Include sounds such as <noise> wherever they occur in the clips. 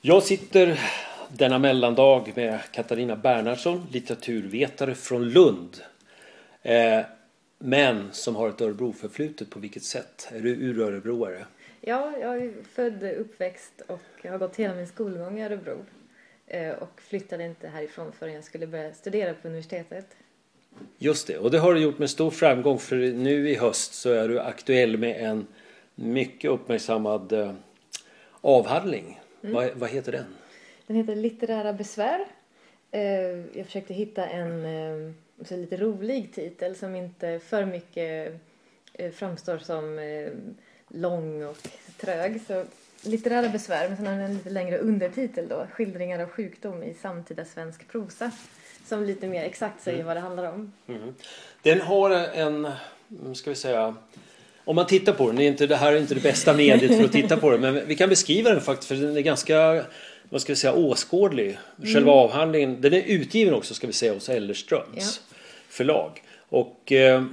Jag sitter denna mellandag med Katarina Bernhardsson, litteraturvetare från Lund. Eh, men som har ett Örebro-förflutet. På vilket sätt? Är du ur-örebroare? Ja, jag är född, uppväxt och har gått hela min skolgång i Örebro. Eh, och flyttade inte härifrån förrän jag skulle börja studera på universitetet. Just det, och det har du gjort med stor framgång för nu i höst så är du aktuell med en mycket uppmärksammad eh, avhandling. Mm. Vad, vad heter den? Den heter Litterära besvär. Eh, jag försökte hitta en så lite rolig titel som inte för mycket framstår som lång och trög. Så litterära besvär, men sen har den en lite längre undertitel då. Skildringar av sjukdom i samtida svensk prosa. Som lite mer exakt säger mm. vad det handlar om. Mm. Den har en, ska vi säga, om man tittar på den, det, är inte, det här är inte det bästa mediet för att titta på den, men vi kan beskriva den faktiskt för den är ganska, vad ska vi säga, åskådlig. Själva mm. avhandlingen, den är utgiven också ska vi säga hos Ellerströms ja. förlag. Och eh,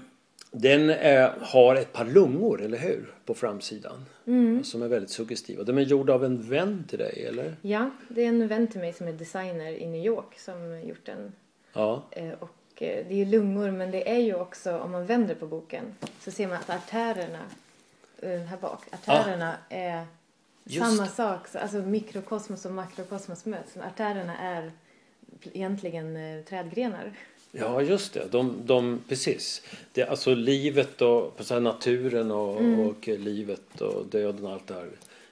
den är, har ett par lungor, eller hur? På framsidan. Mm. Som är väldigt suggestiva. De är gjorda av en vän till dig, eller? Ja, det är en vän till mig som är designer i New York som gjort den. Ja. Eh, och eh, det är ju lungor, men det är ju också, om man vänder på boken, så ser man att artärerna eh, här bak, artärerna ah. är Just. samma sak. Alltså mikrokosmos och makrokosmos möts. Artärerna är egentligen trädgrenar. Ja, just det. De, de, precis. Det, alltså livet och så naturen och, mm. och livet och döden och allt det här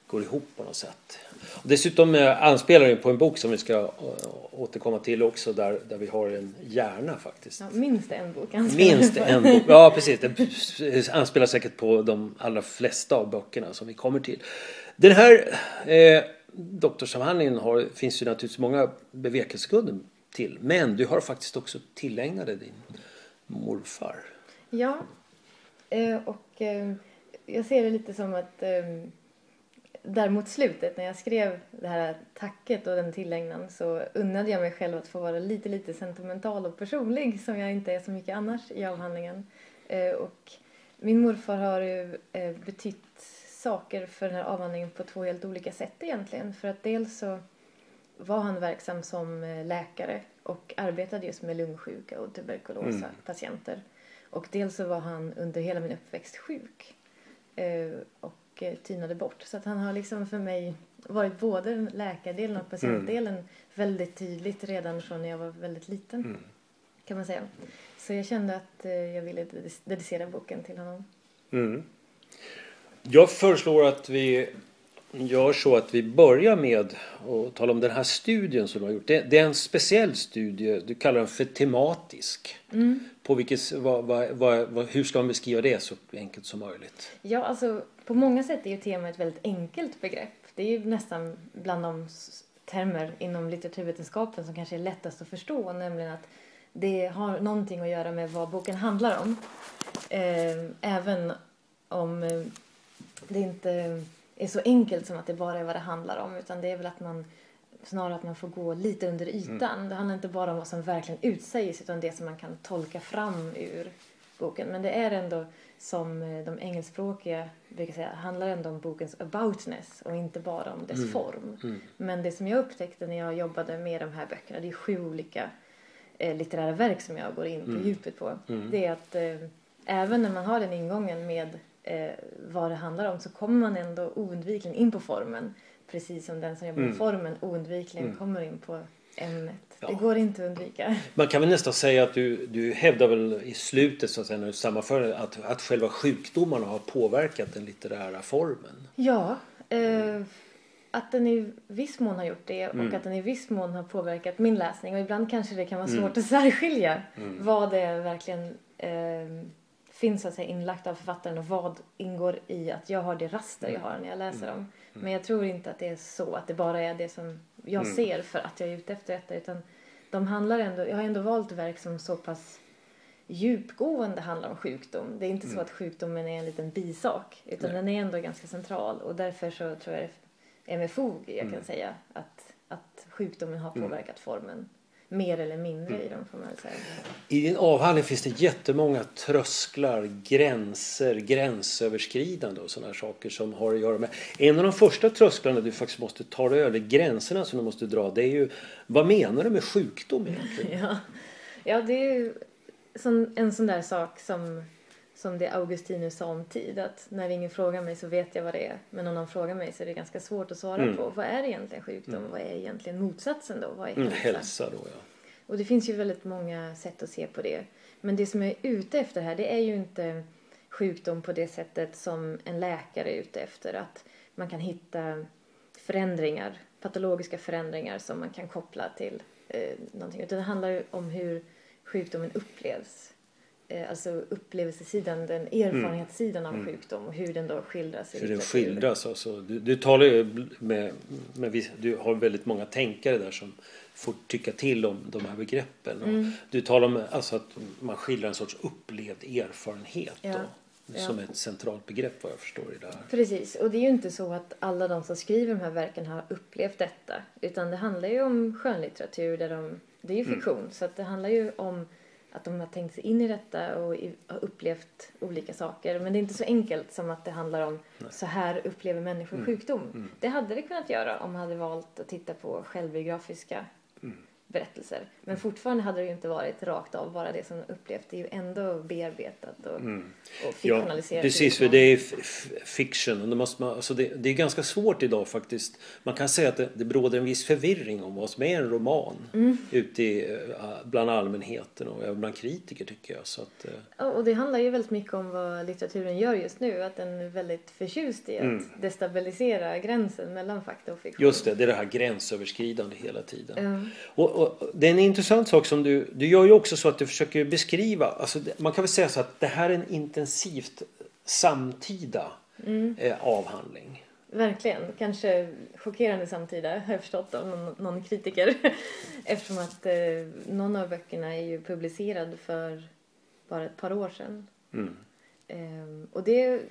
går ihop på något sätt. Dessutom eh, anspelar det på en bok som vi ska återkomma till också där, där vi har en hjärna faktiskt. Ja, minst en bok Minst en bok, ja precis. Det anspelar säkert på de allra flesta av böckerna som vi kommer till. Den här eh, doktorsavhandlingen har, finns ju naturligtvis många bevekelsegrunder till. Men du har faktiskt också tillägnat dig din morfar. Ja, eh, och eh, jag ser det lite som att eh, där mot slutet när jag skrev det här tacket och den tillägnan så unnade jag mig själv att få vara lite, lite sentimental och personlig som jag inte är så mycket annars i avhandlingen. Och min morfar har ju betytt saker för den här avhandlingen på två helt olika sätt egentligen. För att dels så var han verksam som eh, läkare och arbetade just med lungsjuka och tuberkulosa mm. patienter. Och dels så var han under hela min uppväxt sjuk eh, och eh, tynade bort. Så att han har liksom för mig varit både läkardelen och patientdelen mm. väldigt tydligt redan från när jag var väldigt liten. Mm. Kan man säga. Så jag kände att jag ville dedicera boken till honom. Mm. Jag föreslår att vi gör så att vi börjar med att tala om den här studien som du har gjort. Det, det är en speciell studie, du kallar den för tematisk. Mm. På vilket, vad, vad, vad, hur ska man beskriva det så enkelt som möjligt? Ja, alltså på många sätt är ju tema ett väldigt enkelt begrepp. Det är ju nästan bland de termer inom litteraturvetenskapen som kanske är lättast att förstå, nämligen att det har någonting att göra med vad boken handlar om. Eh, även om eh, det inte är så enkelt som att det bara är vad det handlar om utan det är väl att man snarare att man får gå lite under ytan. Mm. Det handlar inte bara om vad som verkligen utsägs utan det som man kan tolka fram ur boken. Men det är ändå som eh, de engelskspråkiga brukar säga, handlar ändå om bokens aboutness och inte bara om dess mm. form. Mm. Men det som jag upptäckte när jag jobbade med de här böckerna, det är sju olika eh, litterära verk som jag går in på mm. djupet på. Mm. Det är att eh, även när man har den ingången med eh, vad det handlar om så kommer man ändå oundvikligen in på formen. Precis som den som jobbar med mm. formen oundvikligen mm. kommer in på ämnet. Ja. Det går inte att undvika. Man kan väl nästan säga att du, du hävdar väl i slutet så att säga, när du sammanför att, att själva sjukdomarna har påverkat den litterära formen. Ja. Eh, att den i viss mån har gjort det och mm. att den i viss mån har påverkat min läsning. Och ibland kanske det kan vara mm. svårt att särskilja mm. vad det verkligen eh, finns så att säga inlagt av författaren och vad ingår i att jag har det raster jag har när jag läser dem. Men jag tror inte att det är så att det bara är det som jag mm. ser för att jag är ute efter detta utan de handlar ändå, jag har ändå valt verk som så pass djupgående handlar om sjukdom. Det är inte mm. så att sjukdomen är en liten bisak utan Nej. den är ändå ganska central och därför så tror jag det är med fog jag kan mm. säga att, att sjukdomen har mm. påverkat formen. Mer eller mindre i dem får man säga. I din avhandling finns det jättemånga trösklar, gränser, gränsöverskridande och sådana saker som har att göra med... En av de första trösklarna du faktiskt måste ta dig över, gränserna som du måste dra, det är ju vad menar du med sjukdom egentligen? <laughs> Ja, ja det är ju en sån där sak som, som det Augustinus sa om tid. Att när ingen frågar mig så vet jag vad det är. Men om någon frågar mig så är det ganska svårt att svara Mm. på. Vad är egentligen sjukdom? Mm. Vad är egentligen motsatsen då? Vad är Mm, hälsa? hälsa då ja. Och det finns ju väldigt många sätt att se på det. Men det som jag är ute efter här det är ju inte sjukdom på det sättet som en läkare är ute efter. Att man kan hitta förändringar, patologiska förändringar som man kan koppla till eh, någonting. Utan det handlar ju om hur sjukdomen upplevs. Eh, alltså upplevelsesidan, den erfarenhetssidan av Mm. sjukdom och hur den då skildras i Hur den skildras alltså. Du, du talar ju med, med du har väldigt många tänkare där som får tycka till om de här begreppen. Mm. Du talar om alltså att man skildrar en sorts upplevd erfarenhet Ja. då, Ja. som ett centralt begrepp vad jag förstår i det här. Precis, och det är ju inte så att alla de som skriver de här verken har upplevt detta. Utan det handlar ju om skönlitteratur där de, det är ju Mm. fiktion. Så att det handlar ju om att de har tänkt sig in i detta och i, har upplevt olika saker. Men det är inte så enkelt som att det handlar om så här upplever människor Mm. sjukdom. Mm. Det hade det kunnat göra om man hade valt att titta på självbiografiska. Berättelser. Men fortfarande hade det ju inte varit rakt av bara det som upplevt. Det är ju ändå bearbetat och, Mm. och Ja, fiktionaliserat. precis. För det är fiction. Och det, måste man, alltså det, det är ganska svårt idag faktiskt. Man kan säga att det, det råder en viss förvirring om vad som är en roman. Mm. Ute i, eh, bland allmänheten och även bland kritiker tycker jag. Så att, eh, Ja, och det handlar ju väldigt mycket om vad litteraturen gör just nu. Att den är väldigt förtjust i att Mm. destabilisera gränsen mellan fakta och fiktion. Just det, det är det här gränsöverskridande hela tiden. Ja. Och, och, det är en intressant sak som du, du gör ju också så att du försöker beskriva, alltså man kan väl säga så att det här är en intensivt samtida Mm, eh, avhandling. verkligen. Kanske chockerande samtida har jag förstått av någon, någon kritiker. <laughs> Eftersom att eh, någon av böckerna är ju publicerad för bara ett par år sedan. Mm. Ehm, och det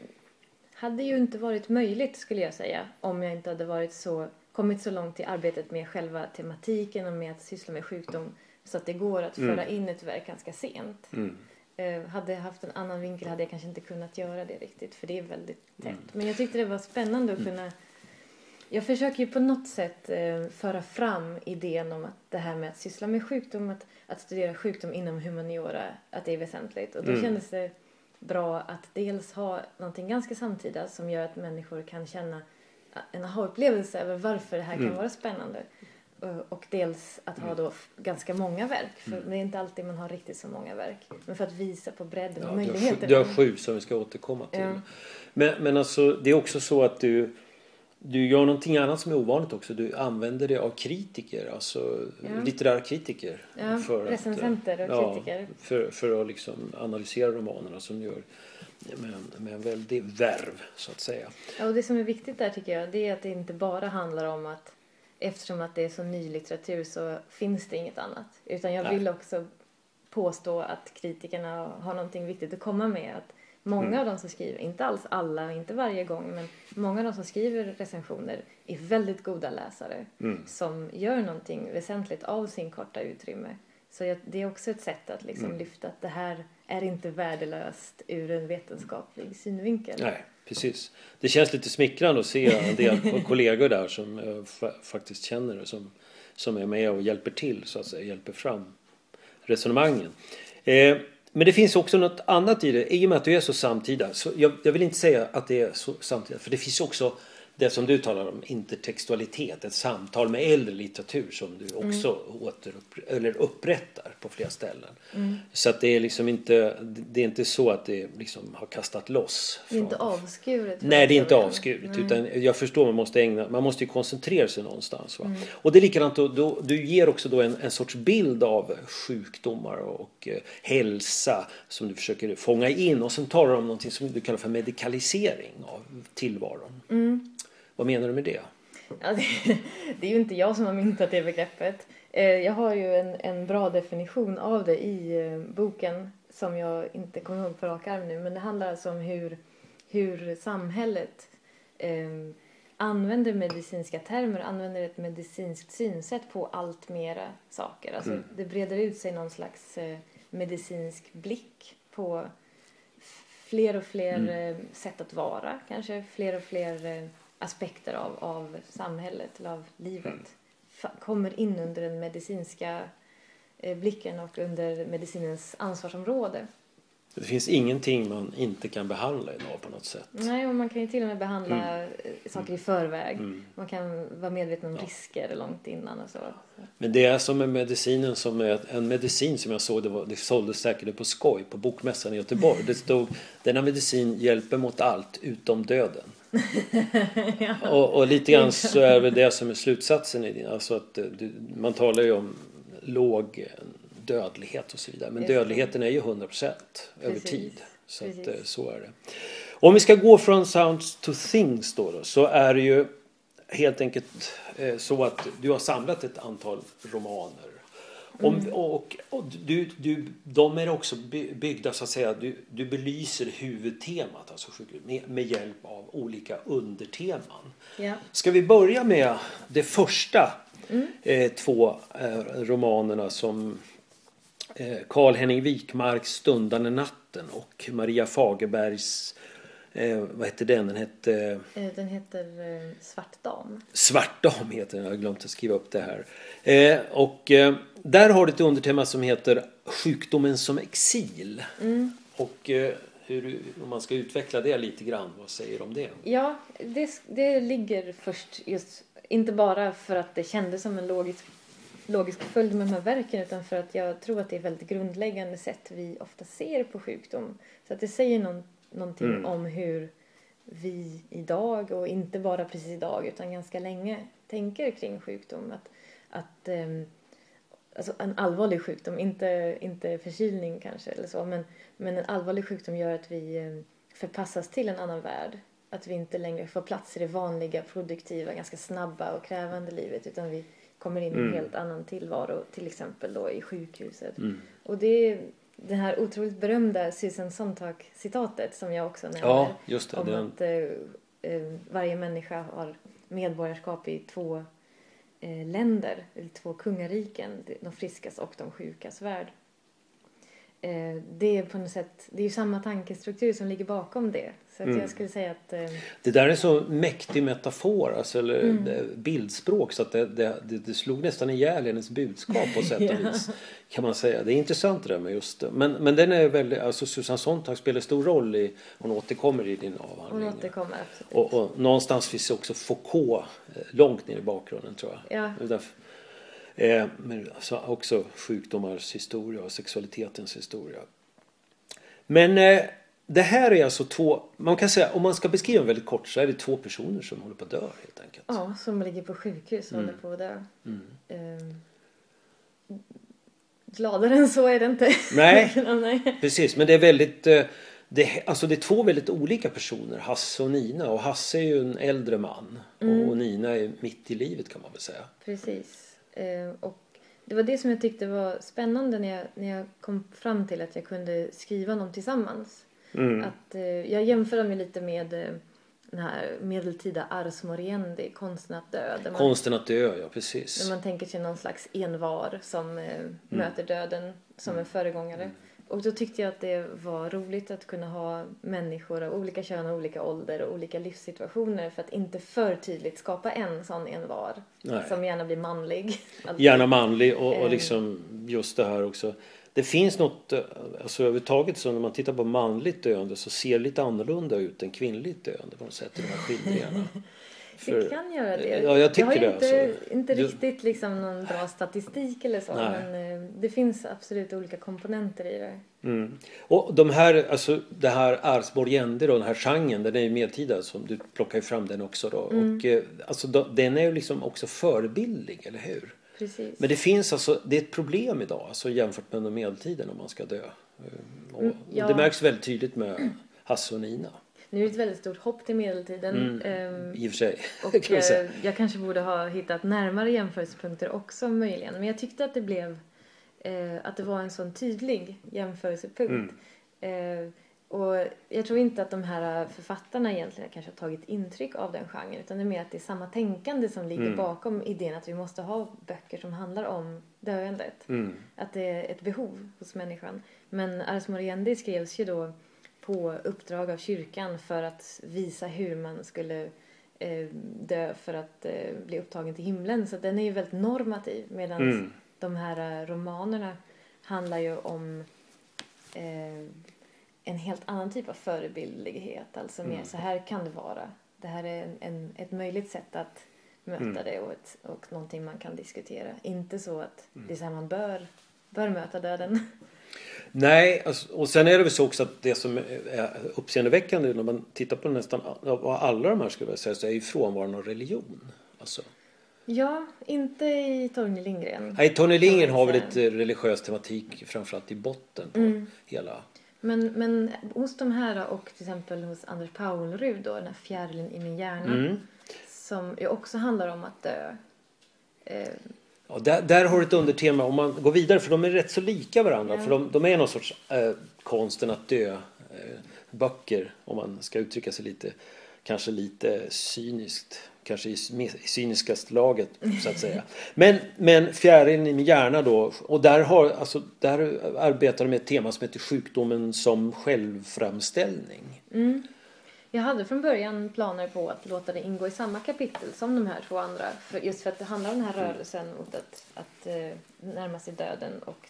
hade ju inte varit möjligt skulle jag säga om jag inte hade varit så, kommit så långt i arbetet med själva tematiken och med att syssla med sjukdom så att det går att Mm. föra in ett verk ganska sent. Mm. Eh, hade jag haft en annan vinkel hade jag kanske inte kunnat göra det riktigt för det är väldigt tätt. Mm. Men jag tyckte det var spännande att kunna jag försöker ju på något sätt eh, föra fram idén om att det här med att syssla med sjukdom, att, att studera sjukdom inom humaniora, att det är väsentligt. Och då Mm. kändes det bra att dels ha någonting ganska samtida som gör att människor kan känna en aha-upplevelse över varför det här kan Mm. vara spännande. Eh, Och dels att ha då f- ganska många verk, för Mm. det är inte alltid man har riktigt så många verk. Men för att visa på bredden Ja, och sju, möjligheterna. du har sju som vi ska återkomma till. Ja. Men, men alltså det är också så att du, du gör någonting annat som är ovanligt också. Du använder det av kritiker, alltså Ja. litterära kritiker. Ja, för att, recensenter och kritiker. För, för att liksom analysera romanerna som du gör med, en- med en väldig värv så att säga. Ja, och det som är viktigt där tycker jag, det är att det inte bara handlar om att eftersom att det är så ny litteratur så finns det inget annat. Utan jag Nej. vill också påstå att kritikerna har någonting viktigt att komma med. Att många Mm. av de som skriver, inte alls alla, inte varje gång, men många av de som skriver recensioner är väldigt goda läsare Mm. som gör någonting väsentligt av sin korta utrymme. Så jag, det är också ett sätt att liksom Mm. lyfta att det här är inte värdelöst ur en vetenskaplig synvinkel. Nej, precis. Det känns lite smickrande att se en del <laughs> kollegor där som eh, fa- faktiskt känner det som, som är med och hjälper till så att säga, hjälper fram resonemangen. Eh, men det finns också något annat i det. I och med att du är så samtida. Så jag, jag vill inte säga att det är så samtida. För det finns också det som du talar om, intertextualitet. Ett samtal med äldre litteratur som du också återupp, eller upprättar på flera ställen. Mm. Så att det är liksom inte, det är inte så att det liksom har kastat loss. Det är inte från- avskuret. från Nej, det är inte avskuret. Nej. Utan jag förstår, man måste ägna, man måste ju koncentrera sig någonstans. Mm. Va? Och det är likadant, då, då, du ger också då en, en sorts bild av sjukdomar och eh, hälsa som du försöker fånga in. Och sen talar du om någonting som du kallar för medikalisering av tillvaron. Mm. Vad menar du med det? Ja, det, <laughs> det är ju inte jag som har myntat det begreppet. Eh, Jag har ju en, en bra definition av det i eh, boken som jag inte kommer ihåg på rak arm nu. Men det handlar alltså om hur, hur samhället eh, använder medicinska termer, använder ett medicinskt synsätt på allt mera saker. Alltså Mm. det breder ut sig någon slags eh, medicinsk blick på fler och fler Mm. eh, sätt att vara, kanske fler och fler aspekter av, av samhället eller av livet. Mm. Kommer in under den medicinska eh, blicken och under medicinens ansvarsområde. Det finns ingenting man inte kan behandla idag på något sätt. Nej, och man kan ju till och med behandla eh, saker i förväg. Mm. Man kan vara medveten om risker långt innan och så. Men det är som med medicinen som är en medicin som jag såg, det, var, det såldes säkert på skoj på Bokmässan i Göteborg. Det stod denna medicin hjälper mot allt utom döden. <laughs> och, och lite grann <laughs> så är väl det som är slutsatsen i det. Alltså att eh, du, man talar ju om låg eh, dödlighet och så vidare. Men Just det. dödligheten är ju 100% över Precis. tid. Så, att, eh, så är det. Om vi ska gå från sounds to things då, då så är det ju helt enkelt så att du har samlat ett antal romaner. Om, Mm. och, och du, du, de är också by- byggda så att säga, du, du belyser huvudtemat alltså, med, med hjälp av olika underteman. Ja. Ska vi börja med det första Mm. eh, två eh, romanerna som eh, Karl-Henning Wikmarks Stundande natten och Maria Fagerbergs eh, vad hette den? Den hette Eh, Den heter eh, Svart dam. Svart dam heter den. Jag har glömt att skriva upp det här. Eh, och eh, där har du ett undertema som heter Sjukdomen som exil. Mm. Och eh, hur, om man ska utveckla det lite grann, vad säger du om det? Ja, det, det ligger först just, inte bara för att det kändes som en logisk, logisk följd med de här verken utan för att jag tror att det är ett väldigt grundläggande sätt vi ofta ser på sjukdom. Så att det säger någon, någonting Mm. om hur vi idag och inte bara precis idag utan ganska länge tänker kring sjukdom. Att, att ehm, alltså en allvarlig sjukdom, inte, inte förkylning kanske eller så, men, men en allvarlig sjukdom gör att vi eh, förpassas till en annan värld. Att vi inte längre får plats i det vanliga, produktiva, ganska snabba och krävande livet utan vi kommer in i en Mm. helt annan tillvaro, till exempel då i sjukhuset. Mm. Och det det här otroligt berömda Susan Sontag-citatet som jag också nämner. Ja, just det. om det att eh, eh, varje människa har medborgarskap i två eh, länder, eller två kungariken, de friskas och de sjukas värld. Eh, det är på något sätt, det är ju samma tankestruktur som ligger bakom det. Så att Mm. jag skulle säga att eh, Det där är så mäktig metafor, alltså, eller Mm. det- bildspråk så att det, det, det, slog nästan ihjäl hennes budskap på sätt och <laughs> Ja. vis. Kan man säga. Det är intressant det där med just det. Men, men den är väldigt, alltså Susan Sontag spelar stor roll i, hon återkommer i din hon avhandling. återkommer absolut. Och, och någonstans finns också Foucault eh, långt ner i bakgrunden tror jag. Ja. Därför- Eh, men alltså också sjukdomars historia och sexualitetens historia. Men eh, det här är alltså två, man kan säga om man ska beskriva väldigt kort så är det två personer som håller på att dö helt enkelt. Ja, som ligger på sjukhus och Mm. håller på att dö. Mm. Eh, gladare än så är det inte. Nej. <laughs> Nej. Precis, men det är väldigt eh, det, alltså det är två väldigt olika personer, Hasse och Nina. Och Hasse är ju en äldre man Mm. och Nina är mitt i livet kan man väl säga. Precis. Eh, och det var det som jag tyckte var spännande när jag, när jag kom fram till att jag kunde skriva dem tillsammans. Mm. Att, eh, jag jämför dem ju lite med eh, den här medeltida ars moriendi, konsten att dö. Man, Konsten att dö, ja precis. där man tänker sig någon slags envar som eh, Mm. möter döden som en föregångare. Och då tyckte jag att det var roligt att kunna ha människor av olika kön och olika ålder och olika livssituationer för att inte för tydligt skapa en sån envar Nej. som gärna blir manlig. Att- <laughs> Gärna manlig och, och Eh. liksom just det här också. Det finns något, eh, alltså överhuvudtaget så när man tittar på manligt döende så ser det lite annorlunda ut än kvinnligt döende på något sätt i de här skildringarna. <laughs> Det kan göra det. Ja, jag tycker har ju det, inte, alltså. inte riktigt liksom någon bra statistik eller så. Nej. Men eh, det finns absolut olika komponenter i det. Mm. Och de här, alltså det här Moriendi då, den här genren, den är ju medeltida som du plockar ju fram den också då. Mm. Och eh, alltså den är ju liksom också förebildlig, eller hur? Precis. Men det finns alltså, det är ett problem idag alltså jämfört med medeltiden om man ska dö. Eh, Och, Mm, ja. och det märks väldigt tydligt med Hasse och Nina. Nu är det ett väldigt stort hopp till medeltiden. Mm. Ehm, I och för sig. och <laughs> kan säga. eh, jag kanske borde ha hittat närmare jämförelsepunkter också möjligen. Men jag tyckte att det blev eh, att det var en sån tydlig jämförelsepunkt. Mm. Eh, Och jag tror inte att de här författarna egentligen kanske har tagit intryck av den genren utan det är mer att det är samma tänkande som ligger Mm. bakom idén att vi måste ha böcker som handlar om döendet. Mm. Att det är ett behov hos människan. Men Ars Moriendi skrevs ju då på uppdrag av kyrkan för att visa hur man skulle eh, dö för att eh, bli upptagen till himlen. Så den är ju väldigt normativ medan Mm. de här eh, romanerna handlar ju om eh, en helt annan typ av förebildlighet. Alltså mer Mm. så här kan det vara. Det här är en, en, ett möjligt sätt att möta Mm. det och, ett, och någonting man kan diskutera. Inte så att Mm. det är så här man bör, bör möta döden. <laughs> Nej, alltså, och sen är det väl så också att det som är uppseendeväckande när man tittar på nästan all- alla de här skulle jag säga så är ju frånvaron av religion. Alltså, Ja, inte i Torgny Lindgren. nej, Tony Lindgren har väl lite religiös tematik framförallt i botten på Mm. hela. Men, men hos de här och till exempel hos Anders Paulrud då, den här fjärilen i min hjärna. Mm. Som ju också handlar om att dö. Eh, Ja, där, där har du ett undertema om man går vidare för de är rätt så lika varandra. Ja. För de, de är någon sorts eh, konsten att dö eh, böcker om man ska uttrycka sig lite kanske lite cyniskt. Kanske i, i cyniskaste laget så att säga. <laughs> Men, men fjärilen i min hjärna då och där, har, alltså, där arbetar de med ett tema som heter sjukdomen som självframställning. mm. Jag hade från början planer på att låta det ingå i samma kapitel som de här två andra. För, just för att det handlar om den här Mm. rörelsen mot att, att eh, närma sig döden och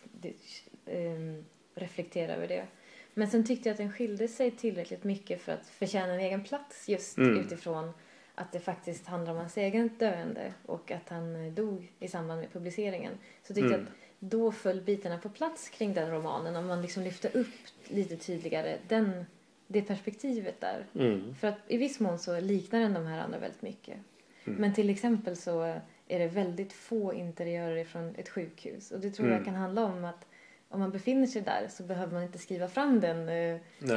eh, reflektera över det. Men sen tyckte jag att den skilde sig tillräckligt mycket för att förtjäna en egen plats just Mm. utifrån att det faktiskt handlar om hans egen döende och att han eh, dog i samband med publiceringen. Så tyckte jag Mm. att då föll bitarna på plats kring den romanen om man liksom lyfte upp lite tydligare den, det perspektivet där. Mm. För att i viss mån så liknar den de här andra väldigt mycket. Mm. Men till exempel så är det väldigt få interiörer från ett sjukhus. Och det tror Mm. jag kan handla om att om man befinner sig där så behöver man inte skriva fram den eh,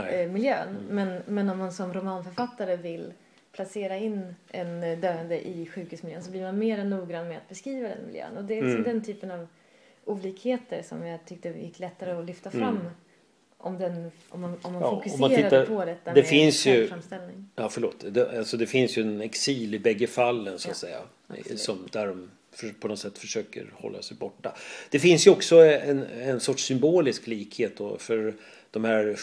eh, miljön. Mm. Men, men om man som romanförfattare vill placera in en eh, döende i sjukhusmiljön så blir man mer än noggrann med att beskriva den miljön. Och det är Mm. den typen av olikheter som jag tyckte gick lättare att lyfta fram Mm. Om, den, om man, om man Ja, om man fokuserade tittar- på detta det med finns ju-. Ja, förlåt. Det, alltså det finns ju en exil i bägge fallen så att Ja, säga. absolut. Som, där de för, på något sätt försöker hålla sig borta. Det finns ju också en, en sorts symbolisk likhet då för de här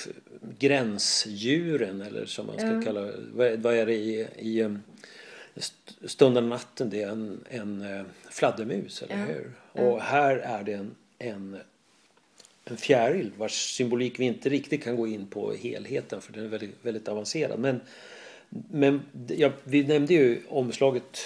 gränsdjuren eller som man ska Ja. kalla vad, vad är det i, i um, st- Stundande natten? Det är en, en eh, fladdermus, eller Ja. hur? Och här är det en, en en fjäril vars symbolik vi inte riktigt kan gå in på helheten för den är väldigt, väldigt avancerad. Men, men ja, vi nämnde ju omslaget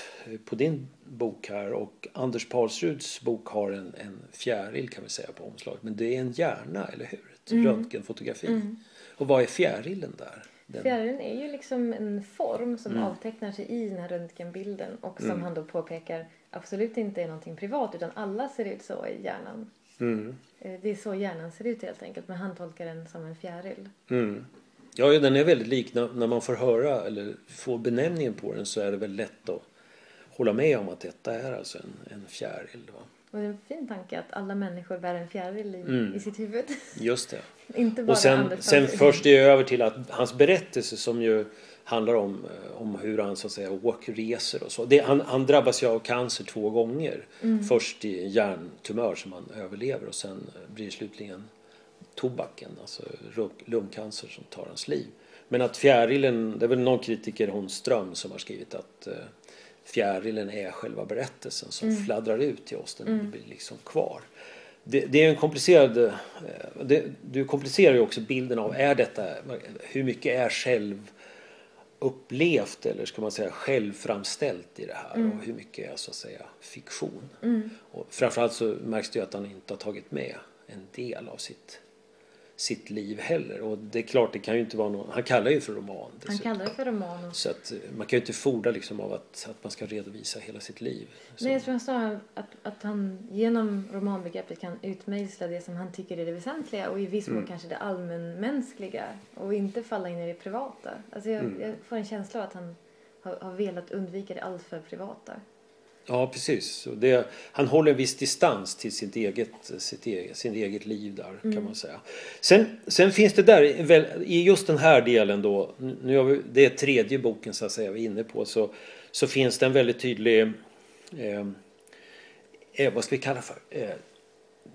på din bok här och Anders Paulsruds bok har en, en fjäril kan vi säga på omslaget. Men det är en hjärna, eller hur? Ett Mm. röntgenfotografi. Mm. Och vad är fjärilen där? Den, Fjärilen är ju liksom en form som Mm. avtecknar sig i den här röntgenbilden och som Mm. han då påpekar absolut inte är någonting privat utan alla ser ut så i hjärnan. Mm, Eh, Det är så hjärnan ser ut helt enkelt men han tolkar den som en fjäril. mm. Ja, ja, den är väldigt lik. När, man får höra eller får benämningen på den så är det väl lätt att hålla med om att detta är alltså en, en fjäril. Va? Och det är en fin tanke att alla människor bär en fjäril i, Mm. i sitt huvud. Just det. <laughs> inte bara Och sen, sen förs det över till att hans berättelse som ju handlar om, eh, om hur han så att säga åkreser och så. Det, han, han drabbas ju av cancer två gånger. Mm. Först i hjärntumör som han överlever och sen eh, blir det slutligen tobaken, alltså lung- lungcancer som tar hans liv. Men att fjärilen, det är väl någon kritiker, hon Ström, som har skrivit att eh, fjärilen är själva berättelsen som Mm. fladdrar ut till oss. Den Mm. blir liksom kvar. Det, det är en komplicerad... Det, du komplicerar ju också bilden av är detta, hur mycket är själv upplevt eller ska man säga självframställt i det här Mm. och hur mycket är så att säga fiktion. Mm. Och framförallt så märks det ju att han inte har tagit med en del av sitt, sitt liv heller. Och det är klart, det kan ju inte vara någon, han kallar ju för roman. Han dessutom. kallar det för roman. Så att eh, man kan ju inte fordra liksom av att, att man ska redovisa hela sitt liv. Så, Nej, jag tror han sa att, att han genom romanbegreppet kan utmejsla det som han tycker är det väsentliga och i viss mån Mm. kanske det allmänmänskliga och inte falla in i det privata. Alltså jag, Mm. jag får en känsla av att han har, har velat undvika det alltför privata. Ja, precis. Det, han håller en viss distans till sitt eget, sitt eget, sin eget liv där Mm. kan man säga. Sen, sen finns det där, väl, i just den här delen då, nu vi, det är tredje boken så att säga vi är inne på, så, så finns det en väldigt tydlig, eh, eh, vad ska vi kalla för, eh,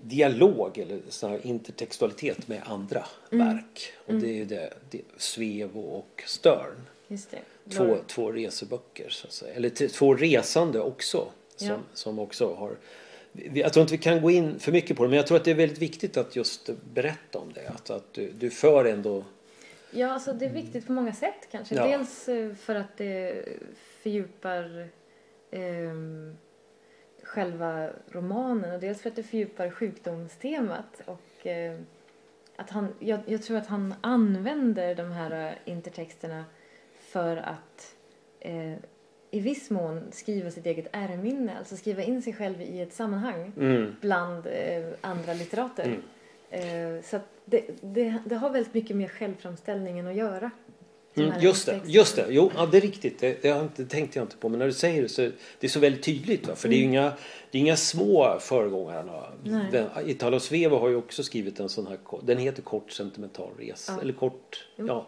dialog eller här intertextualitet med andra Mm. verk. Och det är ju det, det Svevo och Stern. Just det. Två, Laura- två reseböcker så att säga. Eller två resande också. Som, Ja. som också har jag tror inte vi kan gå in för mycket på det men jag tror att det är väldigt viktigt att just berätta om det. Att, att du, du för ändå... Ja, alltså det är viktigt på många sätt kanske. Ja. Dels eh, för att det fördjupar ehm, själva romanen och dels för att det fördjupar sjukdomstemat. Och, eh, att han, jag, jag tror att han använder de här eh, intertexterna för att eh, i viss mån skriva sitt eget ärminne, alltså skriva in sig själv i ett sammanhang Mm, bland eh, andra litterater. Mm. Eh, så att det, det, det har väldigt mycket med självframställningen att göra. mm, just det, just det. Jo, ja, det är riktigt. Det, det, har inte, tänkte jag inte på. Men när du säger det så det är så väldigt tydligt. Va? För det är ju inga, det är inga små föregångare. Den, Italo Svevo har ju också skrivit en sån här. Den heter Kort sentimental resa. Ja. Eller kort. Jo. Ja.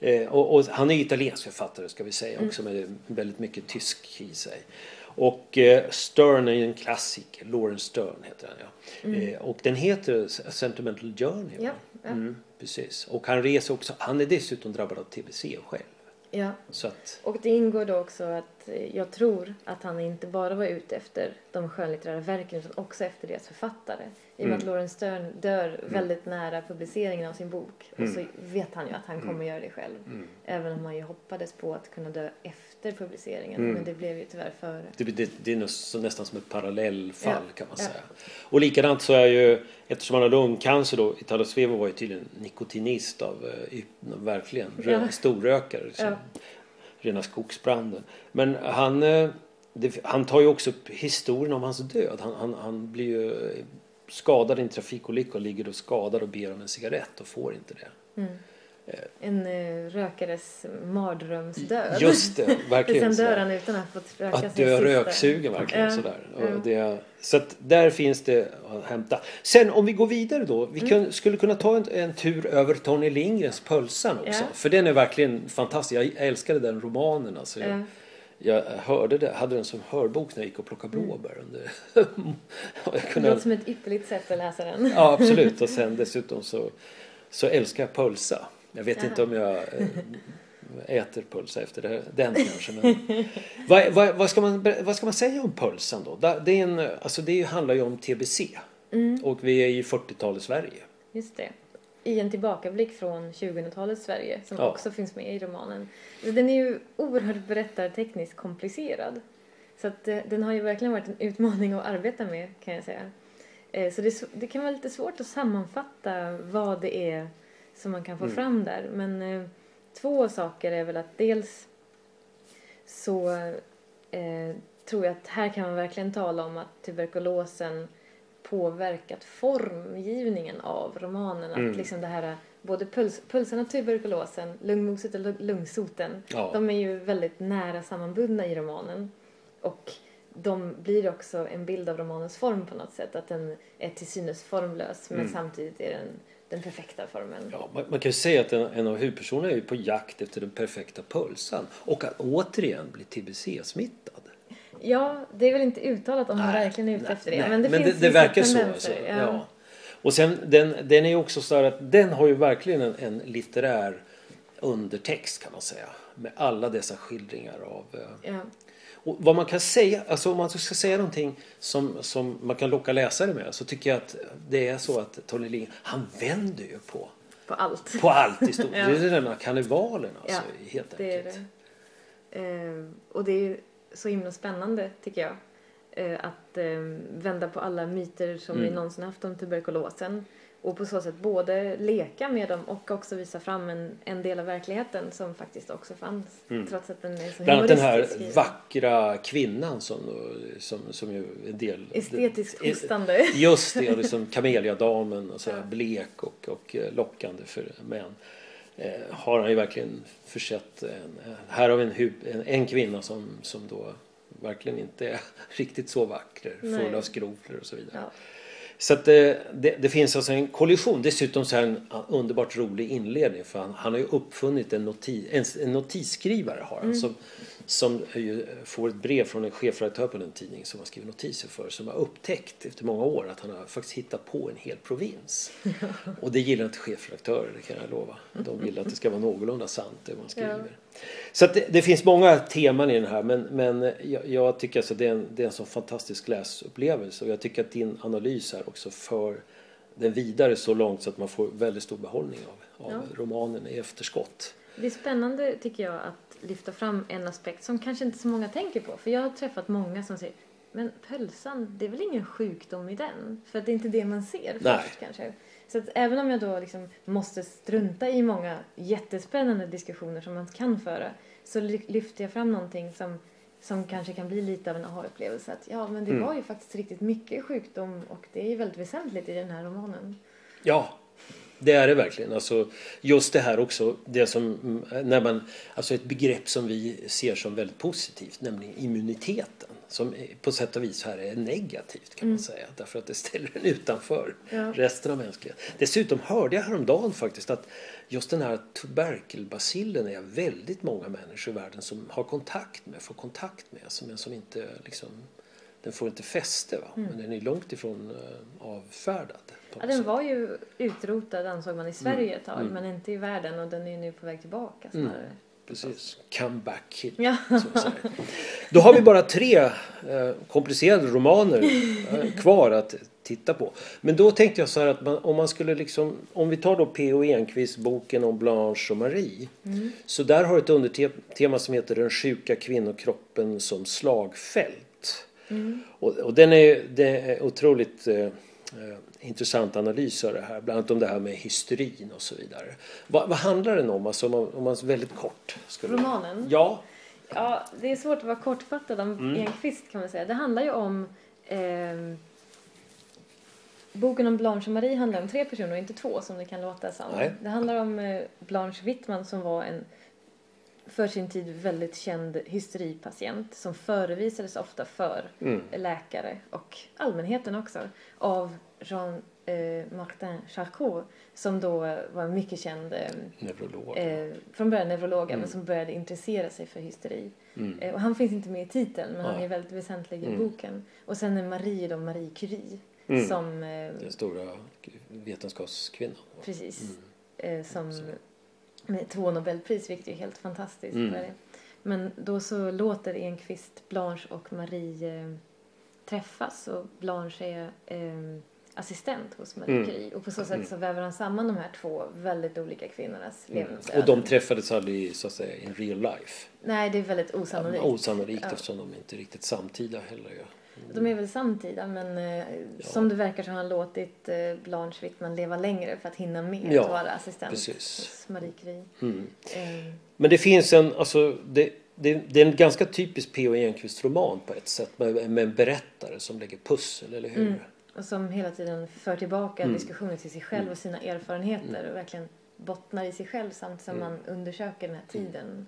Eh, och, och han är italiensk författare ska vi säga också med väldigt mycket tysk i sig. Och eh, Stern är en klassiker. Lawrence Stern heter han ja. Eh, och den heter A Sentimental Journey. Ja, ja. Mm, precis. Och han reser också. Han är dessutom drabbad av tbc själv. Ja, Så att, och det ingår då också att eh, jag tror att han inte bara var ute efter de skönlitterära verken utan också efter deras författare. I och med Mm. att Lawrence Stern dör väldigt nära publiceringen av sin bok. Och så vet han ju att han kommer göra det själv. Mm. Även om han ju hoppades på att kunna dö efter publiceringen. Mm. Men det blev ju tyvärr före. det, det, det är nästan som ett parallellfall Ja, kan man ja. säga. Och likadant så är ju, eftersom han har lungcancer då, Italo Svevo var ju tydligen nikotinist av, eh, verkligen, rö, Ja. storrökare. Liksom, Ja. Rena skogsbranden. Men han, eh, det, han tar ju också upp historien om hans död. Han, han, han blir ju eh, skadad i en trafikolycka och ligger då skadad och ber om en cigarett och får inte det. Mm. En eh, rökares mardrömsdöd. Just det, <laughs> verkligen. Sen dör han utan att ha fått röka Att dö röksugen verkligen. Ja, Sådär. Och det, så att där finns det att hämta. Sen om vi går vidare då. Vi Mm. kan, skulle kunna ta en, en tur över Tony Lindgrens Pölsan också. Ja. För den är verkligen fantastisk. Jag älskade den romanen. Alltså. Jag, Ja. jag hörde det, hade den som hörbok när jag gick och plockade blåbär. Under, <laughs> jag Det låter som ett ypperligt sätt att läsa den. ja absolut. Och sen dessutom så, så älskar jag pölsa. Jag vet inte om jag eh, äter pölsa efter det, den kanske. Men, vad, vad, vad, ska man, vad ska man säga om pölsan då? Det, är en, alltså det handlar ju om TBC. Mm, Och vi är i 40-talets Sverige. just det. I en tillbakablick från 2000-talets Sverige som Ja. också finns med i romanen. Den är ju oerhört berättartekniskt komplicerad. Så att eh, den har ju verkligen varit en utmaning att arbeta med kan jag säga. Eh, Så det, det kan vara lite svårt att sammanfatta vad det är som man kan få Mm. fram där. Men eh, två saker är väl att dels så eh, tror jag att här kan man verkligen tala om att tuberkulosen påverkat formgivningen av romanen. Mm. Att liksom det här, både puls, pulsen och tuberkulosen, lungmoset och lung- lungsoten, Ja. de är ju väldigt nära sammanbundna i romanen. Och de blir också en bild av romanens form på något sätt. Att den är till synes formlös men Mm. samtidigt är den den perfekta formen. Ja, man, man kan ju säga att en, en av huvudpersonerna är ju på jakt efter den perfekta pulsan. Och att återigen bli TBC-smittad. Ja, det är väl inte uttalat om han Nej, verkligen är ute nej, efter det. nej. Men det finns det, det verkar så. Alltså. ja. Ja. Och sen den, den är ju också så att den har ju verkligen en, en litterär undertext kan man säga. Med alla dessa skildringar av eh, Ja. Och vad man kan säga, alltså om man ska säga någonting som, som man kan locka läsare med så tycker jag att det är så att Tony Lindgren, han vänder ju på, På allt. på allt i stort. <laughs> Ja. Det är den här karnevalen alltså, Ja, helt Det är enkelt. det. Eh, och det är så himla spännande tycker jag. Eh, att eh, vända på alla myter som Mm. vi någonsin haft om tuberkulosen. Och på så sätt både leka med dem och också visa fram en, en del av verkligheten som faktiskt också fanns. Mm. Trots att den är så Bland annat den här vackra kvinnan som, som, som ju en del... Estetiskt hostande. <laughs> Just det, liksom <laughs> kameliadamen och så här Ja. blek och, och eh, lockande för män. Eh, har han ju verkligen försett en, eh, här har vi en, en, en kvinna som, som då verkligen inte är <laughs> riktigt så vacker. Full av skrofler och så vidare. Ja. Så att det, det, det finns alltså en kollision. Dessutom så är en underbart rolig inledning för han, han har ju uppfunnit en, noti, en, en notisskrivare har han, som, som ju får ett brev från en chefredaktör på den tidning som han skriver notiser för som har upptäckt efter många år att han har faktiskt hittat på en hel provins. <laughs> Och det gillar inte chefredaktörer, det kan jag lova. De vill att det ska vara någorlunda sant det man skriver. Så att det, det finns många teman i den här men, men jag, jag tycker alltså det är, en, det är en så fantastisk läsupplevelse och jag tycker att din analys här också för den vidare så långt så att man får väldigt stor behållning av, av Ja. romanen i efterskott. Det är spännande tycker jag att lyfta fram en aspekt som kanske inte så många tänker på. För jag har träffat många som säger men pölsan, det är väl ingen sjukdom i den? För att det är inte det man ser Nej. först kanske. Så att även om jag då liksom måste strunta i många jättespännande diskussioner som man kan föra så ly- lyfter jag fram någonting som, som kanske kan bli lite av en aha-upplevelse. Att ja, men det Mm. var ju faktiskt riktigt mycket sjukdom och det är ju väldigt väsentligt i den här romanen. Ja, det är det verkligen. Alltså, just det här också, det som, mm, när man, alltså ett begrepp som vi ser som väldigt positivt, nämligen immuniteten. Som på sätt och vis här är negativt kan man säga. Därför att det ställer en utanför Ja. resten av mänskligheten. Dessutom hörde jag häromdagen faktiskt att just den här tuberkelbacillen är väldigt många människor i världen som har kontakt med, får kontakt med. Men som inte liksom, den får inte fäste va. Men den är långt ifrån uh, avfärdad. Ja, den var ju utrotad ansåg man i Sverige ett tag Mm. men inte i världen och den är ju nu på väg tillbaka snarare. Precis. Come back kid. Ja. Då har vi bara tre eh, komplicerade romaner eh, kvar att titta på. Men då tänkte jag så här att man, om man skulle liksom, om vi tar då P.O. Enquist boken om Blanche och Marie. Så där har ett undertema som heter Den sjuka kvinnokroppen som slagfält. Och, och den är, det är otroligt eh, eh, intressant analys av det här. Bland annat om det här med hysterin och så vidare. Vad, vad handlar den om? Alltså om man, om man väldigt kort skulle... Romanen? Ja. Ja, det är svårt att vara kortfattad om Mm. Enquist kan man säga. Det handlar ju om ehm, Boken om Blanche och Marie handlar om tre personer och inte två som det kan låta som. Nej. Det handlar om eh, Blanche Wittman som var en för sin tid väldigt känd hysteripatient som förevisades ofta för Mm. läkare och allmänheten också av Jean eh, Martin Charcot som då var mycket känd eh, Neurolog. eh, från början neurolog Mm. men som började intressera sig för hysteri. Mm. Eh, och han finns inte med i titeln men han Nej. är väldigt väsentlig i Mm. boken. Och sen är Marie då Marie Curie Mm. som eh, Den stora vetenskapskvinnan. precis Mm. eh, som. Med två Nobelpris vilket är helt fantastiskt. Mm. Men då så låter Enquist Blanche och Marie eh, träffas och Blanche är eh, assistent hos Marie Mm. Curie och på så sätt Mm. så väver han samman de här två väldigt olika kvinnornas Mm. levnadsöden. Och de träffades aldrig så att säga in real life. Nej, det är väldigt osannolikt. Osannolikt Ja. eftersom de inte är riktigt samtida heller. Ja. De är väl samtida men eh, som det verkar så har han låtit eh, Blanche Wittman leva längre för att hinna med Ja, att vara assistent precis. hos Marie Curie. Mm. Eh, Men det finns en, alltså det, det, det är en ganska typisk P.O. Enquist roman på ett sätt med, med en berättare som lägger pussel, eller hur? Mm. och som hela tiden för tillbaka Mm. diskussioner till sig själv och sina erfarenheter och verkligen bottnar i sig själv samtidigt som man undersöker den här tiden.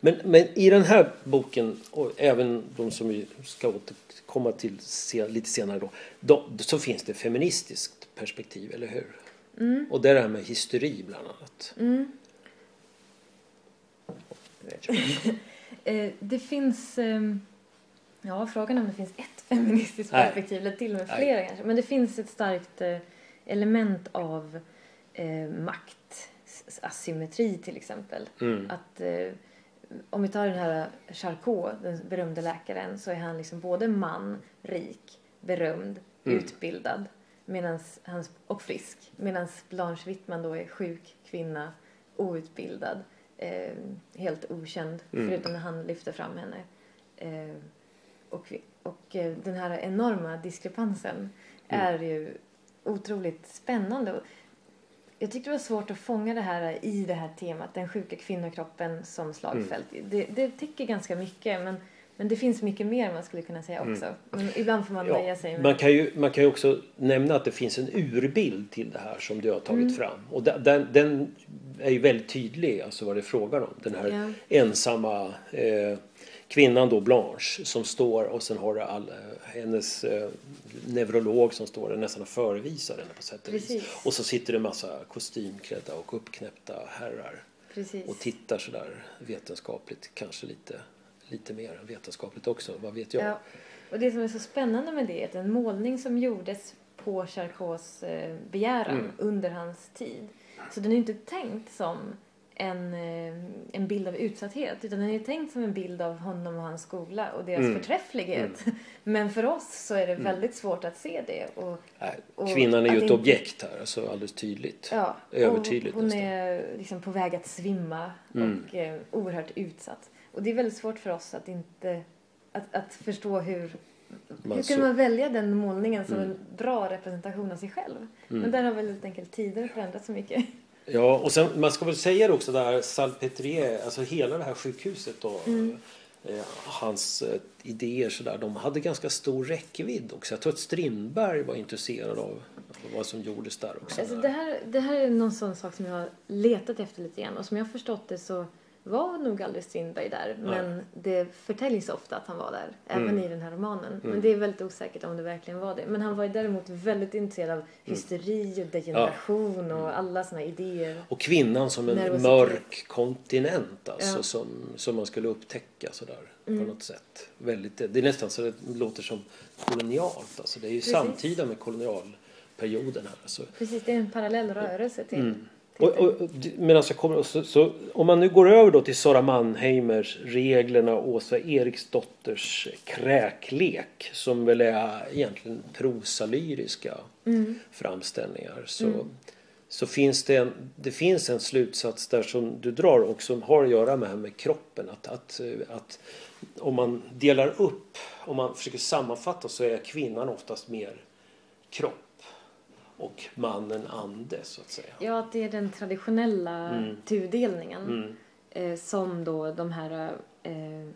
Men, men i den här boken, och även de som vi ska återkomma till lite senare då, då, så finns det feministiskt perspektiv, eller hur? Mm. Och det är det här med hysteri bland annat. Mm. <laughs> Eh, det finns... ehm, ja, frågan är om det finns ett feministiskt Nej. perspektiv eller till och med Nej. flera kanske. Men det finns ett starkt eh, element av eh, maktasymmetri till exempel. Mm. Att eh, om vi tar den här Charcot, den berömde läkaren, så är han liksom både man, rik, berömd, Mm. utbildad medans hans, och frisk. Medan Blanche Wittman då är sjuk, kvinna, outbildad, eh, helt okänd, Mm. förutom när han lyfter fram henne. Eh, och och eh, den här enorma diskrepansen Mm. är ju otroligt spännande. Jag tyckte det var svårt att fånga det här i det här temat, den sjuka kvinnokroppen som slagfält. Mm. Det, det täcker ganska mycket men, men det finns mycket mer man skulle kunna säga också. Men ibland får man Mm. Ja, nöja sig med... man, kan ju, man kan ju också nämna att det finns en urbild till det här som du har tagit Mm. fram. Och den, den, den är ju väldigt tydlig, alltså vad det är frågan om. Den här Ja. ensamma eh, kvinnan då Blanche som står och sen har all, hennes eh, neurolog som står där nästan och förevisar henne på sätt och vis. Och så sitter det en massa kostymklädda och uppknäppta herrar Precis. och tittar sådär vetenskapligt, kanske lite, lite mer än vetenskapligt också, vad vet jag. Ja. Och det som är så spännande med det är att en målning som gjordes på Charcots eh, begäran Mm. under hans tid. Så den är inte tänkt som en, eh, en bild av utsatthet utan den är tänkt som en bild av honom och hans skola och deras Mm. förträfflighet. <laughs> Men för oss så är det väldigt svårt att se det. Och, Och kvinnan är ju ett objekt här, alltså alldeles tydligt. ja, Övertydligt hon nästan. är liksom på väg att svimma Mm. och eh, oerhört utsatt. Och det är väldigt svårt för oss att inte att, att förstå hur Man hur så- kan man välja den målningen som Mm. en bra representation av sig själv? Mm. Men där har väl helt enkelt tider förändrats så mycket. Ja, och sen, man ska väl säga det också där Salpetrier, alltså hela det här sjukhuset och Mm. eh, hans eh, idéer sådär, de hade ganska stor räckvidd också. Jag tror att Strindberg var intresserad av vad som gjordes där också. Alltså det, här, det här är någon sån sak som jag har letat efter lite grann och som jag har förstått det så var nog aldrig Strindberg där men det förtäljs ofta att han var där, även Mm. i den här romanen. Mm. Men det är väldigt osäkert om det verkligen var det. Men han var ju däremot väldigt intresserad Mm. av hysteri och degeneration och alla såna idéer. Och kvinnan som en mörk kontinent alltså, Ja. Mm. som, som man skulle upptäcka sådär på något sätt. Väldigt, det är nästan så det låter som kolonialt. Alltså, det är ju Precis. samtida med kolonialperioden här. Alltså. Precis, det är en parallell rörelse till... Mm. Och, och, men alltså, kommer, så, så, om man nu går över då till Sara Mannheimers reglerna och Åsa Eriksdotters kräklek som väl är egentligen prosalyriska Mm. framställningar så, så finns det en, det finns en slutsats där som du drar och som har att göra med, med kroppen. Att, att, att om man delar upp, om man försöker sammanfatta så är kvinnan oftast mer kropp och mannen ande så att säga. Ja, att det är den traditionella Mm. tudelningen Mm. eh, som då de här eh,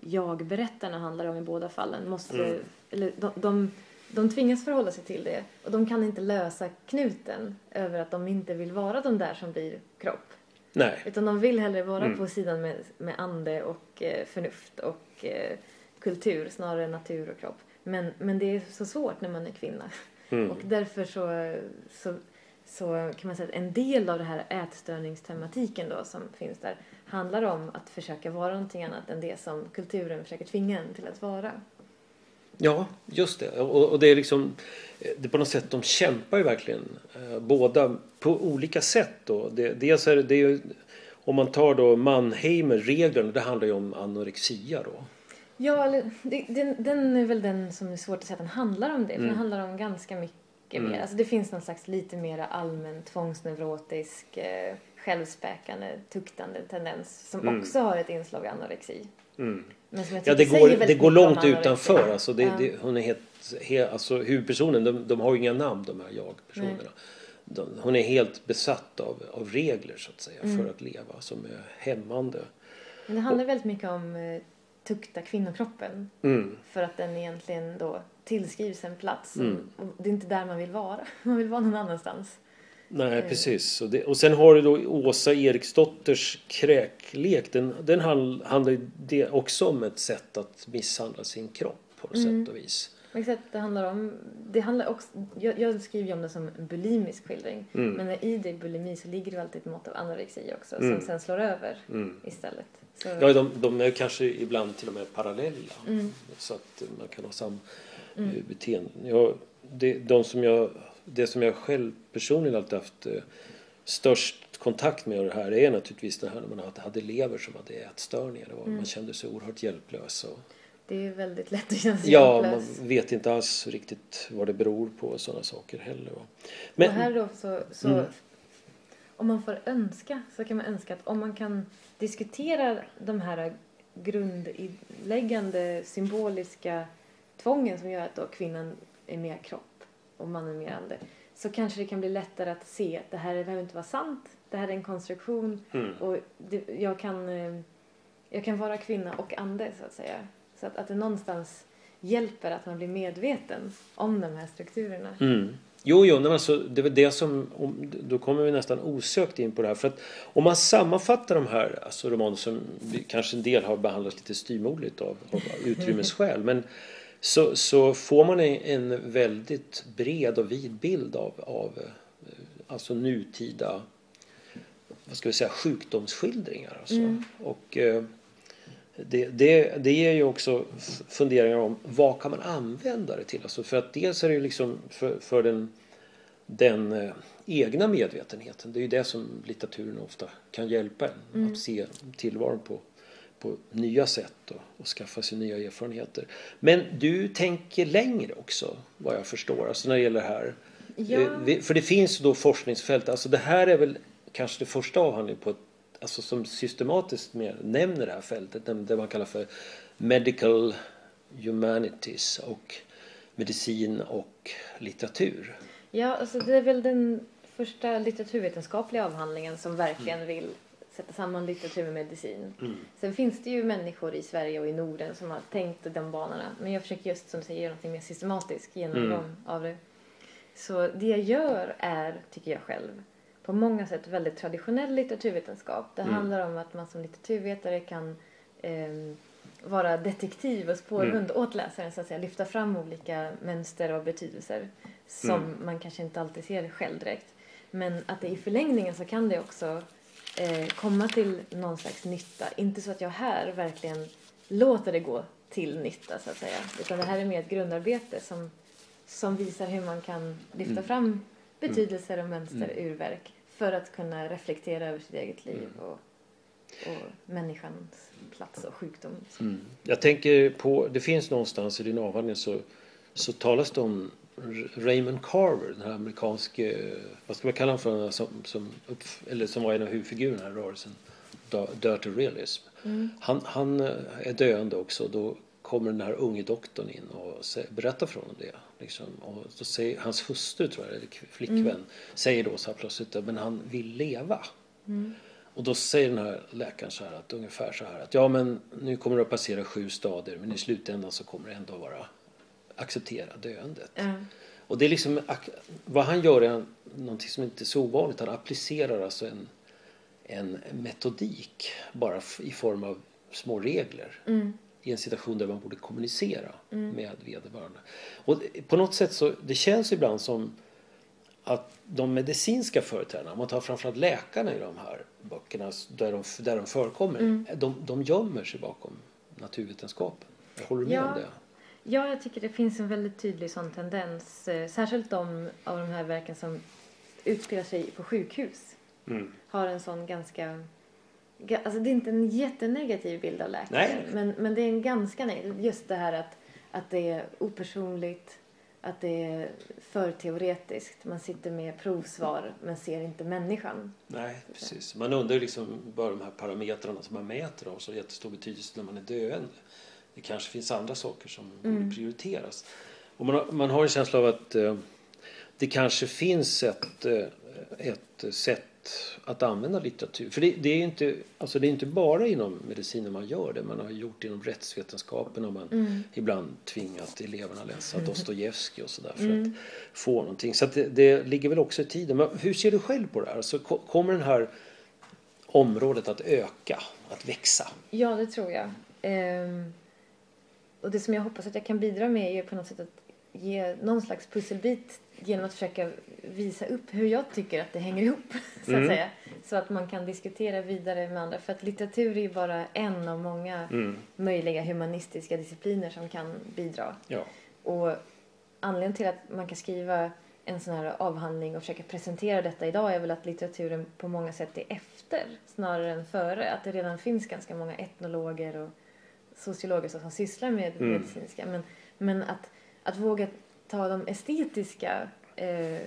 jag-berättarna handlar om i båda fallen. Måste, Mm. eller de, de, de tvingas förhålla sig till det och de kan inte lösa knuten över att de inte vill vara de där som blir kropp. Nej. Utan de vill hellre vara Mm. på sidan med, med ande och eh, förnuft och eh, kultur snarare än natur och kropp. Men, men det är så svårt när man är kvinna. Mm. Och därför så, så, så kan man säga att en del av det här ätstörningstematiken då som finns där handlar om att försöka vara någonting annat än det som kulturen försöker tvinga en till att vara. Ja, just det. Och, och det är liksom, eh, det är på något sätt, de kämpar ju verkligen eh, båda på olika sätt då. Det, dels är det, det är ju, om man tar då Mannheimer-reglerna, det handlar ju om anorexia då. Ja, eller, det, den, den är väl den som är svårt att säga att den handlar om det. För Mm. den handlar om ganska mycket Mm. mer. Alltså det finns någon slags lite mer allmän tvångsneurotisk, eh, självspäkande, tuktande tendens som Mm. också har ett inslag av anorexi. Mm. Men som jag Ja, det går, det går långt utanför. Alltså det, det, hon är helt, helt, alltså huvudpersonen, de, de har ju inga namn de här jag-personerna. De, hon är helt besatt av, av regler så att säga Mm. för att leva som är hämmande. Men det handlar väldigt mycket om eh, tukta kvinnokroppen. Mm. För att den egentligen då tillskrivs en plats. Mm. Och det är inte där man vill vara. <laughs> Man vill vara någon annanstans. Nej, Eh. precis. Och, det, och sen har du då Åsa Eriksdotters kräklek. Den, den hand- handlar ju det också om ett sätt att misshandla sin kropp på något Mm. sätt och vis. Exakt, det handlar om... Det handlar också, jag, jag skriver ju om det som en bulimisk skildring. Mm. Men i det bulimi så ligger det ju alltid ett mått av anorexi också. Mm. Som sen slår över Mm. istället. Så, Ja, de, de är kanske ibland till och med parallella. Mm. Så att man kan ha samma Mm. eh, beteende. Ja, det, de som jag, det som jag själv personligen alltid haft eh, störst kontakt med det här är naturligtvis det här när man hade- hade elever som hade ätstörningar. Var, Mm. Man kände sig oerhört hjälplös. Och, Det är väldigt lätt att känna sig ja, hjälplös. man vet inte alls riktigt vad det beror på och sådana saker heller. Va? och här då så, så Mm. Om man får önska så kan man önska att om man kan diskutera de här grundläggande symboliska tvången som gör att då kvinnan är mer kropp och mannen mer ande så kanske det kan bli lättare att se att det här behöver inte vara sant. Det här är en konstruktion Mm. och det, jag, kan, eh, jag kan vara kvinna och ande så att säga. Så att, att det någonstans hjälper att man blir medveten om de här strukturerna. Mm. Jo, jo, men alltså, det väl det som, om, då kommer vi nästan osökt in på det här. För att om man sammanfattar de här alltså romaner som vi, kanske en del har behandlat lite styrmodligt av, av utrymmesskäl. Men så, så får man en, en väldigt bred och vid bild av, av eh, alltså nutida vad ska vi säga, sjukdomsskildringar. Alltså. Mm. Och, eh, det, det, det ger ju också funderingar om vad kan man använda det till? Alltså för att dels är det ju liksom för, för den, den eh, egna medvetenheten. Det är ju det som litteraturen ofta kan hjälpa en. Mm. Att se tillvaron på, på nya sätt och, och skaffa sig nya erfarenheter. Men du tänker längre också vad jag förstår. Alltså när det gäller det här. Ja. Eh, För det finns ju då forskningsfält. Alltså det här är väl kanske det första avhandlingen på ett, alltså som systematiskt mer nämner det här fältet. Det man kallar för medical humanities och medicin och litteratur. Ja, alltså det är väl den första litteraturvetenskapliga avhandlingen som verkligen Mm. vill sätta samman litteratur med medicin. Sen finns det ju människor i Sverige och i Norden som har tänkt de banorna. Men jag försöker just som du säger göra något mer systematisk genomgång Mm. av det. Så det jag gör är, tycker jag själv, på många sätt väldigt traditionell litteraturvetenskap. Det Mm. handlar om att man som litteraturvetare kan ehm, vara detektiv och spårhund åt läsaren så att säga. Lyfta fram olika mönster och betydelser som Mm. man kanske inte alltid ser själv direkt. Men att det i förlängningen så kan det också eh, komma till någon slags nytta. Inte så att jag här verkligen låter det gå till nytta så att säga. Utan det här är mer ett grundarbete som, som visar hur man kan lyfta Mm. fram betydelser och mönster Mm. ur verk för att kunna reflektera över sitt eget liv Mm. och, och människans plats och sjukdom. Mm. Jag tänker på, det finns någonstans i din avhandling så, så talas det om Raymond Carver, den här amerikanske, vad ska man kalla honom för, som, som, eller som var en av huvudfigurerna i rörelsen, Dirty Realism. Mm. Han, han eh, är döende också. Då kommer den här unge doktorn in och berättar för honom det. Liksom. Och då säger, hans hustru, tror jag, eller flickvän, Mm. säger då så här plötsligt men han vill leva. Mm. Och då säger den här läkaren så här att ungefär så här att ja men nu kommer det att passera sju stadier men i slutändan så kommer det ändå vara acceptera döendet. Ja. Och det är liksom, vad han gör är någonting som inte är så ovanligt. Han applicerar alltså en, en metodik bara i form av små regler Mm. I en situation där man borde kommunicera Mm. med vederbörande. Och på något sätt så, det känns ibland som att de medicinska företrädarna, man tar framförallt läkarna i de här böckerna där de, där de förekommer, Mm. de, de gömmer sig bakom naturvetenskapen. Håller du med Ja. om det? Ja, jag tycker det finns en väldigt tydlig sån tendens. eh, Särskilt de av de här verken som utspelar sig på sjukhus Mm. har en sån ganska... Alltså det är inte en jättenegativ bild av läkaren. Nej. Men, men det är en ganska negativ. Just det här att, att det är opersonligt, att det är för teoretiskt. Man sitter med provsvar men ser inte människan. Nej, precis. Man undrar liksom bara de här parametrarna som man mäter har så jättestor betydelse när man är döende. Det kanske finns andra saker som Mm. borde prioriteras. Och man, har, man har en känsla av att eh, det kanske finns ett, eh, ett sätt att använda litteratur. För det, det är inte, alltså det är inte bara inom medicinen man gör det. Man har gjort det inom rättsvetenskapen och man Mm. ibland tvingat eleverna läsa Dostojevskij och sådär för Mm. att få någonting. Så det, det ligger väl också i tiden. Men hur ser du själv på det här? Alltså, ko- kommer det här området att öka, att växa? Ja, det tror jag. Ehm, och det som jag hoppas att jag kan bidra med är på något sätt att ge någon slags pusselbit genom att försöka visa upp hur jag tycker att det hänger ihop. <laughs> Så att Mm. säga. Så att man kan diskutera vidare med andra. För att litteratur är ju bara en av många Mm. möjliga humanistiska discipliner som kan bidra. Ja. Och anledningen till att man kan skriva en sån här avhandling och försöka presentera detta idag är väl att litteraturen på många sätt är efter snarare än före. Att det redan finns ganska många etnologer och sociologer som sysslar med Mm. medicinska. Men, men att, att våga ta de estetiska eh,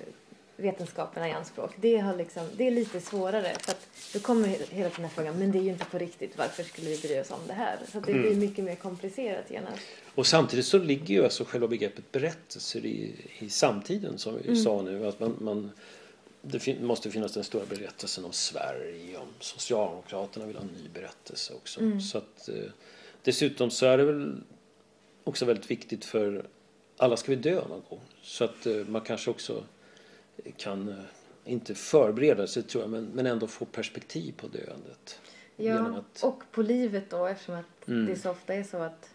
vetenskaperna i anspråk, det, har liksom, det är lite svårare. För att då kommer hela tiden den här frågan, men det är ju inte på riktigt, varför skulle vi bry oss om det här? Så det Mm. blir mycket mer komplicerat genast. Och samtidigt så ligger ju alltså själva begreppet berättelser i, i samtiden som vi Mm. sa nu. Att man, man, det fin, måste finnas den stora berättelsen om Sverige, om Socialdemokraterna vill ha en ny berättelse också. Mm. Så att, eh, dessutom så är det väl också väldigt viktigt för alla ska vi dö någon gång. Så att eh, man kanske också kan, eh, inte förbereda sig tror jag, men, men ändå få perspektiv på döendet. Ja, att... och på livet då eftersom att mm. det så ofta är så att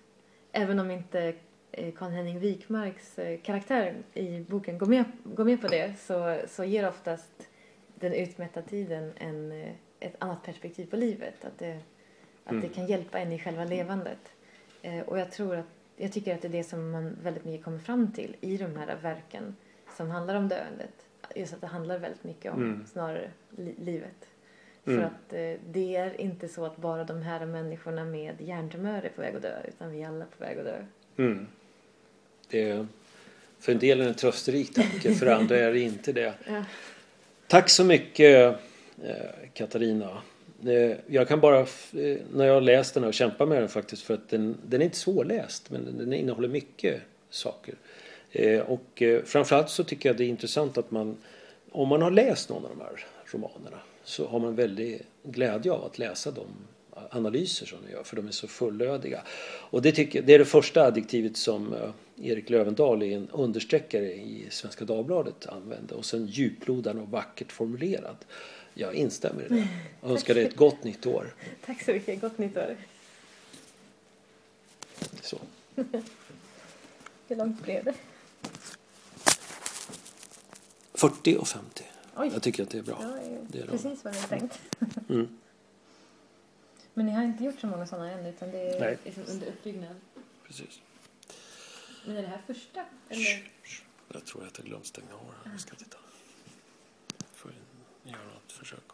även om inte Karl-Henning Wikmarks eh, karaktär i boken går med, går med på det så, så ger oftast den utmätta tiden en, ett annat perspektiv på livet. Att det, att mm. det kan hjälpa en i själva levandet. Och jag tror att jag tycker att det är det som man väldigt mycket kommer fram till i de här verken som handlar om döendet. Just att det handlar väldigt mycket om mm. snarare li livet. Mm. För att eh, det är inte så att bara de här människorna med hjärntumörer är på väg att dö utan vi är alla på väg att dö. Mm. Det är, för en del är det en trösterik tanke, för andra är det inte det. Ja. Tack så mycket eh, Katarina. Eh, jag kan bara, eh, när jag har läst den och kämpat med den faktiskt för att den, den är inte svårläst men den innehåller mycket saker. Eh, och framförallt så tycker jag det är intressant att man, om man har läst någon av de här romanerna så har man väldigt glädje av att läsa de analyser som de gör för de är så fullödiga. Och det, tycker, det är det första adjektivet som Erik Lövendahl i en understreckare i Svenska Dagbladet använde och sen djuplodande och vackert formulerad. Jag instämmer i det. Jag <laughs> önskar dig ett gott nytt år. Tack så mycket. Gott nytt år. Så. <laughs> Hur långt blev det? 40 och 50. Oj. Jag tycker att det är bra. Ja, det är precis vad ni har tänkt. Mm. Men ni har inte gjort så många sådana än utan det är liksom under uppbyggnad? Precis. Men är det här första? Eller? Jag tror att jag glömt stänga av Jag ska titta. Får göra något olacak.